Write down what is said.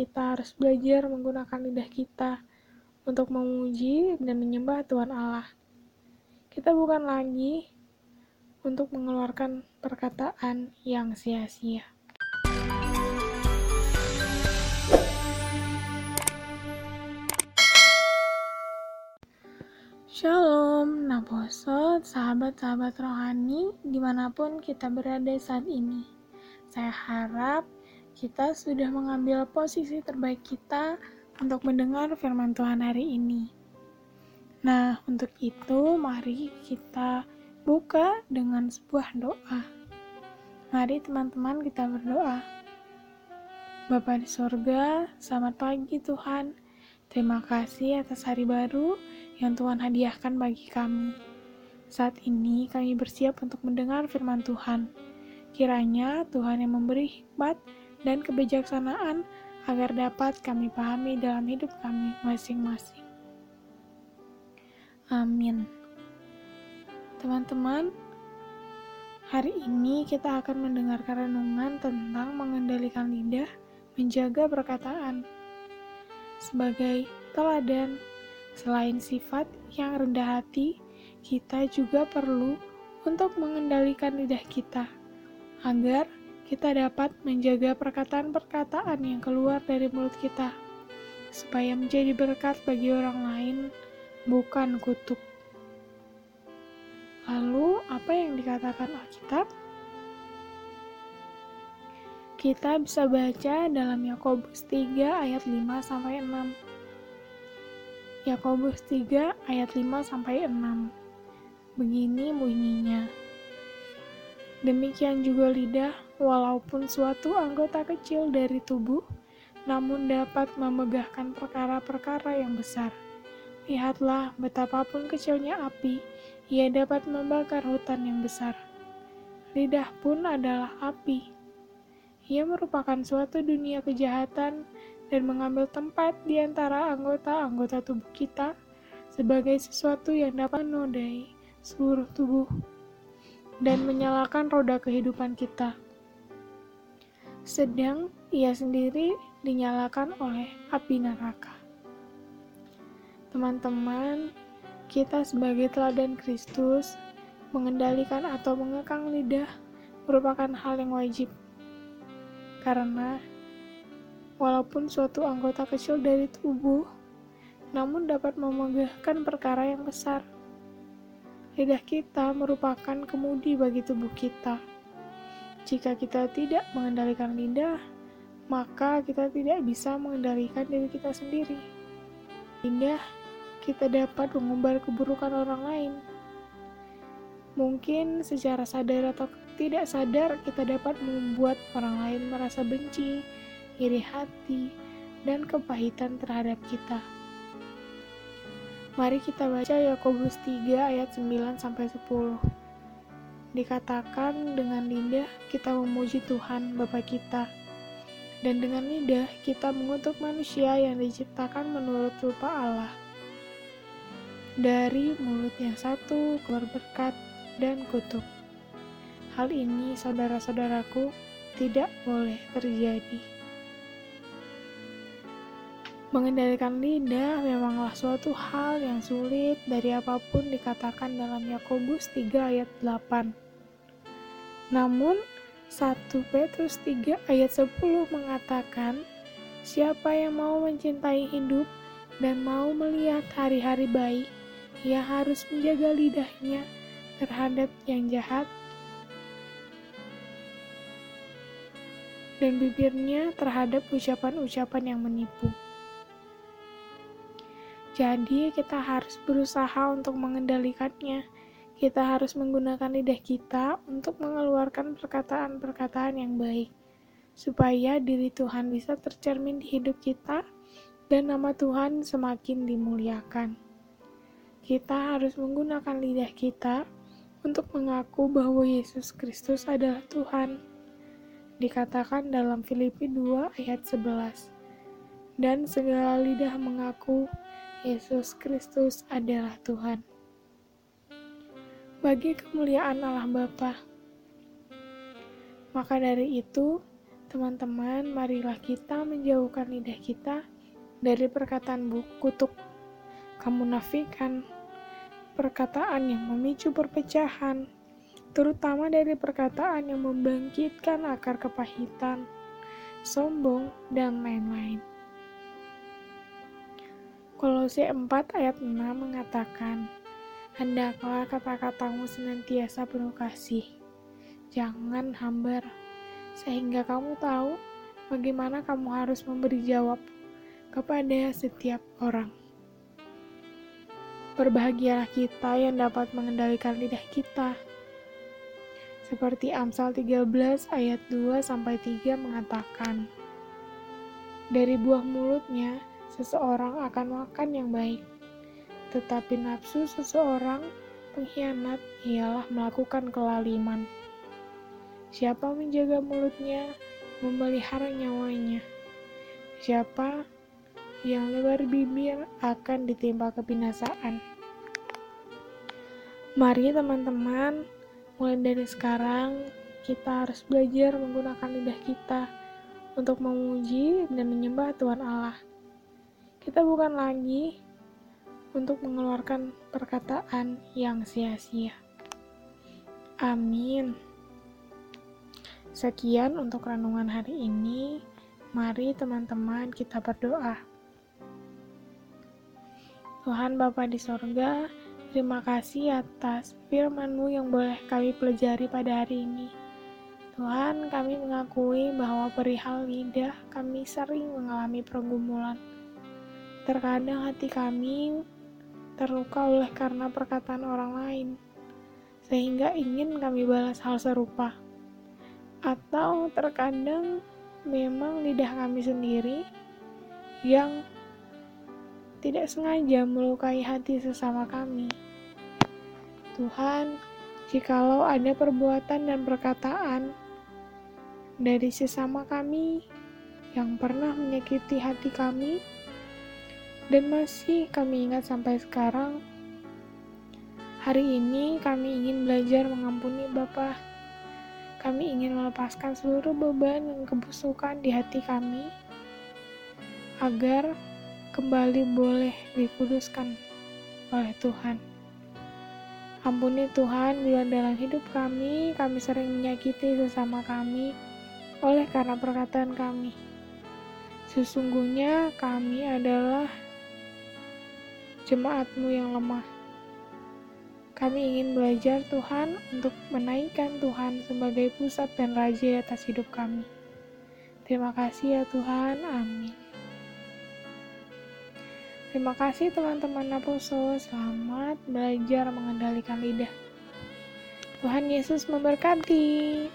kita harus belajar menggunakan lidah kita untuk memuji dan menyembah Tuhan Allah. Kita bukan lagi untuk mengeluarkan perkataan yang sia-sia. Shalom, Naposot, sahabat-sahabat rohani, di mana pun kita berada saat ini. Saya harap kita sudah mengambil posisi terbaik kita untuk mendengar firman Tuhan hari ini. Nah, untuk itu mari kita buka dengan sebuah doa. Mari teman-teman kita berdoa. Bapa di sorga, selamat pagi Tuhan. Terima kasih atas hari baru yang Tuhan hadiahkan bagi kami. Saat ini kami bersiap untuk mendengar firman Tuhan. Kiranya Tuhan yang memberi hikmat dan kebijaksanaan agar dapat kami pahami dalam hidup kami masing-masing. Amin. Teman-teman, hari ini kita akan mendengarkan renungan tentang mengendalikan lidah, menjaga perkataan. Sebagai teladan Selain sifat yang rendah hati, kita juga perlu untuk mengendalikan lidah kita agar kita dapat menjaga perkataan-perkataan yang keluar dari mulut kita supaya menjadi berkat bagi orang lain, bukan kutuk. Lalu, apa yang dikatakan Alkitab? Kita bisa baca dalam Yakobus 3 ayat 5 sampai 6. Yakobus 3 ayat 5 sampai 6. Begini bunyinya. Demikian juga lidah, walaupun suatu anggota kecil dari tubuh, namun dapat memegahkan perkara-perkara yang besar. Lihatlah betapapun kecilnya api, ia dapat membakar hutan yang besar. Lidah pun adalah api. Ia merupakan suatu dunia kejahatan dan mengambil tempat di antara anggota-anggota tubuh kita sebagai sesuatu yang dapat menodai seluruh tubuh dan menyalakan roda kehidupan kita. Sedang ia sendiri dinyalakan oleh api neraka. Teman-teman, kita sebagai teladan Kristus mengendalikan atau mengekang lidah merupakan hal yang wajib. Karena walaupun suatu anggota kecil dari tubuh, namun dapat memegahkan perkara yang besar. Lidah kita merupakan kemudi bagi tubuh kita. Jika kita tidak mengendalikan lidah, maka kita tidak bisa mengendalikan diri kita sendiri. Lidah kita dapat mengumbar keburukan orang lain. Mungkin secara sadar atau tidak sadar kita dapat membuat orang lain merasa benci, iri hati, dan kepahitan terhadap kita. Mari kita baca Yakobus 3 ayat 9 sampai 10. Dikatakan dengan lidah kita memuji Tuhan Bapa kita, dan dengan lidah kita mengutuk manusia yang diciptakan menurut rupa Allah. Dari mulut yang satu keluar berkat dan kutuk. Hal ini, saudara-saudaraku, tidak boleh terjadi. Mengendalikan lidah memanglah suatu hal yang sulit dari apa pun dikatakan dalam Yakobus 3 ayat 8. Namun, 1 Petrus 3 ayat 10 mengatakan, Siapa yang mau mencintai hidup dan mau melihat hari-hari baik, ia harus menjaga lidahnya terhadap yang jahat dan bibirnya terhadap ucapan-ucapan yang menipu. Jadi, kita harus berusaha untuk mengendalikannya. Kita harus menggunakan lidah kita untuk mengeluarkan perkataan-perkataan yang baik, supaya diri Tuhan bisa tercermin di hidup kita dan nama Tuhan semakin dimuliakan. Kita harus menggunakan lidah kita untuk mengaku bahwa Yesus Kristus adalah Tuhan. Dikatakan dalam Filipi 2 ayat 11. Dan segala lidah mengaku Yesus Kristus adalah Tuhan. Bagi kemuliaan Allah Bapa. Maka dari itu, Teman-teman, marilah kita menjauhkan lidah kita dari perkataan kutuk, kemunafikan, perkataan yang memicu perpecahan, terutama dari perkataan yang membangkitkan akar kepahitan, sombong, dan lain-lain. Kolose 4 ayat 6 mengatakan, Hendaklah kata-katamu senantiasa penuh kasih, jangan hambar, sehingga kamu tahu bagaimana kamu harus memberi jawab kepada setiap orang. Berbahagialah kita yang dapat mengendalikan lidah kita. Seperti Amsal 13 ayat 2 sampai 3 mengatakan, Dari buah mulutnya seseorang akan makan yang baik, tetapi nafsu seseorang pengkhianat ialah melakukan kelaliman. Siapa menjaga mulutnya, memelihara nyawanya. Siapa yang lebar bibir akan ditimpa kebinasaan. Mari teman-teman, mulai dari sekarang kita harus belajar menggunakan lidah kita untuk memuji dan menyembah Tuhan Allah. Kita bukan lagi untuk mengeluarkan perkataan yang sia-sia. Amin. Sekian untuk renungan hari ini. Mari teman-teman kita berdoa. Tuhan Bapa di sorga, terima kasih atas firman-Mu yang boleh kami pelajari pada hari ini. Tuhan, kami mengakui bahwa perihal lidah kami sering mengalami pergumulan Terkadang hati kami terluka oleh karena perkataan orang lain, sehingga ingin kami balas hal serupa. Atau terkadang memang lidah kami sendiri yang tidak sengaja melukai hati sesama kami. Tuhan, jikalau ada perbuatan dan perkataan dari sesama kami yang pernah menyakiti hati kami, dan masih kami ingat sampai sekarang. Hari ini kami ingin belajar mengampuni Bapa. Kami ingin melepaskan seluruh beban dan kebusukan di hati kami agar kembali boleh dikuduskan oleh Tuhan. Ampuni Tuhan bila dalam hidup kami, kami sering menyakiti sesama kami oleh karena perkataan kami. Sesungguhnya kami adalah jemaatmu yang lemah. Kami ingin belajar Tuhan untuk menaikkan Tuhan sebagai pusat dan raja atas hidup kami. Terima kasih ya Tuhan, amin. Terima kasih teman-teman Naposo, selamat belajar mengendalikan lidah. Tuhan Yesus memberkati.